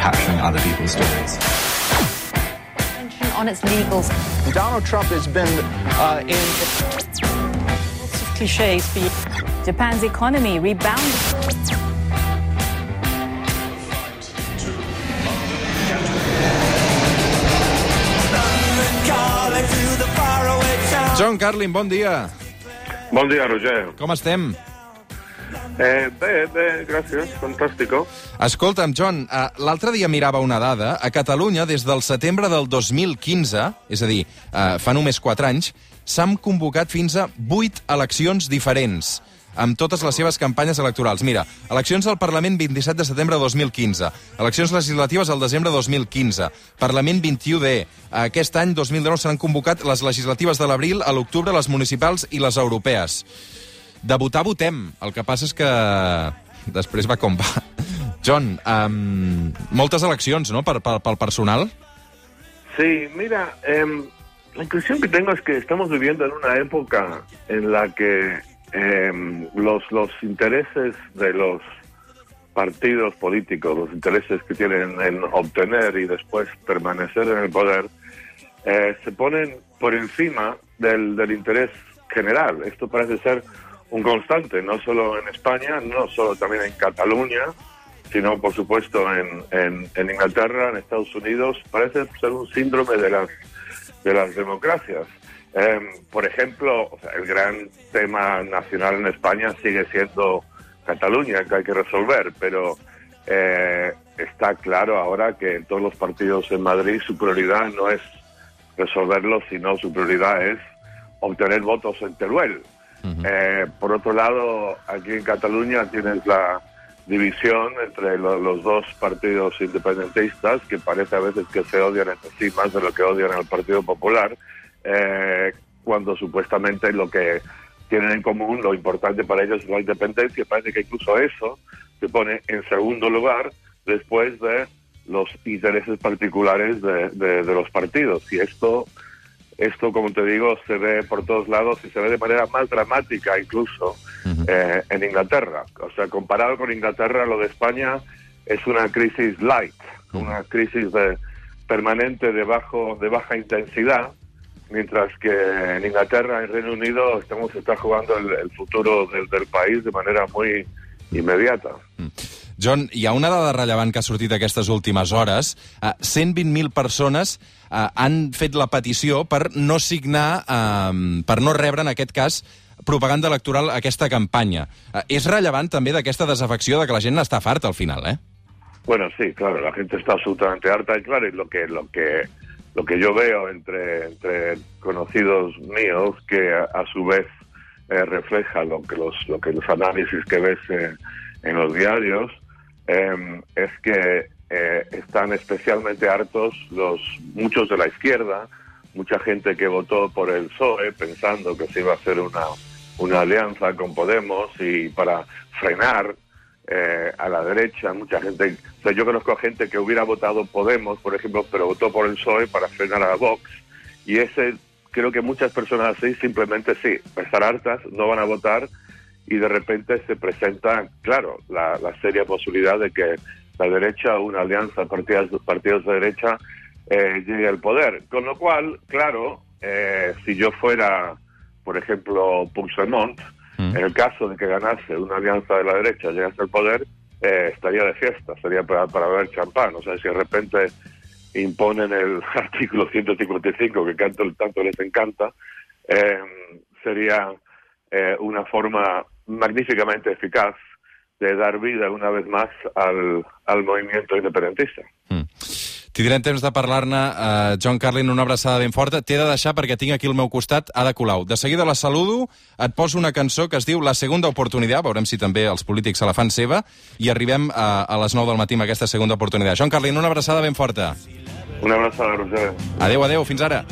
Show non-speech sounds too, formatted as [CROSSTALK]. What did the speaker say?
capturing other people's stories. on its legals. Donald Trump has been uh, in. Lots of cliches for you. Japan's economy rebounded. John Carlin, bon dia. Bon dia, Roger. Com estem? Eh, bé, bé, gràcies, fantàstico. Escolta'm, John, eh, l'altre dia mirava una dada. A Catalunya, des del setembre del 2015, és a dir, eh, fa només 4 anys, s'han convocat fins a 8 eleccions diferents amb totes les seves campanyes electorals. Mira, eleccions al Parlament 27 de setembre de 2015, eleccions legislatives al desembre de 2015, Parlament 21D. Aquest any, 2019, s'han convocat les legislatives de l'abril, a l'octubre, les municipals i les europees. De votar, votem. El que passa és que després va com va. [LAUGHS] John, um, moltes eleccions, no?, per, per, pel personal. Sí, mira, em, la impresión que tengo es que estamos viviendo en una época en la que em, los, los intereses de los partidos políticos, los intereses que tienen en obtener y después permanecer en el poder, eh, se ponen por encima del, del interés general. Esto parece ser un constante, no solo en España, no solo también en Cataluña, sino por supuesto en, en, en Inglaterra, en Estados Unidos. Parece ser un síndrome de las, de las democracias. Eh, por ejemplo, el gran tema nacional en España sigue siendo Cataluña, que hay que resolver, pero eh, está claro ahora que en todos los partidos en Madrid su prioridad no es resolverlo, sino su prioridad es obtener votos en Teruel. Eh, por otro lado, aquí en Cataluña tienes la división entre lo- los dos partidos independentistas, que parece a veces que se odian entre sí más de lo que odian al Partido Popular, eh, cuando supuestamente lo que tienen en común, lo importante para ellos es la independencia. Parece que incluso eso se pone en segundo lugar después de los intereses particulares de los partidos. Y esto esto, como te digo, se ve por todos lados y se ve de manera más dramática incluso eh, en Inglaterra. O sea, comparado con Inglaterra, lo de España es una crisis light, una crisis de, permanente de, bajo, de baja intensidad, mientras que en Inglaterra, en Reino Unido, estamos está jugando el, el futuro del, del país de manera muy inmediata. John, hi ha una dada rellevant que ha sortit aquestes últimes hores. Uh, 120.000 persones uh, han fet la petició per no signar, uh, per no rebre, en aquest cas, propaganda electoral aquesta campanya. És rellevant també d'aquesta desafecció de que la gent n'està farta al final, eh? Bueno, sí, claro, la gente está absolutamente harta y claro, y lo que lo que lo que yo veo entre entre conocidos míos que a, a su vez eh, refleja lo que los lo que los análisis que ves eh, en los diarios eh, es que eh, están especialmente hartos los muchos de la izquierda, mucha gente que votó por el PSOE pensando que se iba a hacer una una alianza con Podemos y para frenar eh, a la derecha, mucha gente, o yo conozco a gente que hubiera votado Podemos, por ejemplo, pero votó por el PSOE para frenar a Vox, y ese, creo que muchas personas así simplemente sí, estar hartas, no van a votar, y de repente se presenta, claro, la, la seria posibilidad de que la derecha, una alianza de partidos, partidos de derecha, eh, llegue al poder. Con lo cual, claro, eh, si yo fuera, por ejemplo, Puigdemont, en el caso de que ganase una alianza de la derecha, llegase al poder, eh, estaría de fiesta, estaría para, para beber champán. O sea, si de repente imponen el [LAUGHS] artículo 155, que tanto, tanto les encanta, eh, sería eh, una forma magníficamente eficaz de dar vida una vez más al, al movimiento independentista. Tindrem temps de parlar-ne. Uh, John Carlin, una abraçada ben forta. T'he de deixar perquè tinc aquí al meu costat Ada Colau. De seguida la saludo, et poso una cançó que es diu La segunda oportunitat, veurem si també els polítics se la fan seva, i arribem a, a les 9 del matí amb aquesta segunda oportunitat. John Carlin, una abraçada ben forta. Una abraçada, Roger. Adeu, adeu, fins ara.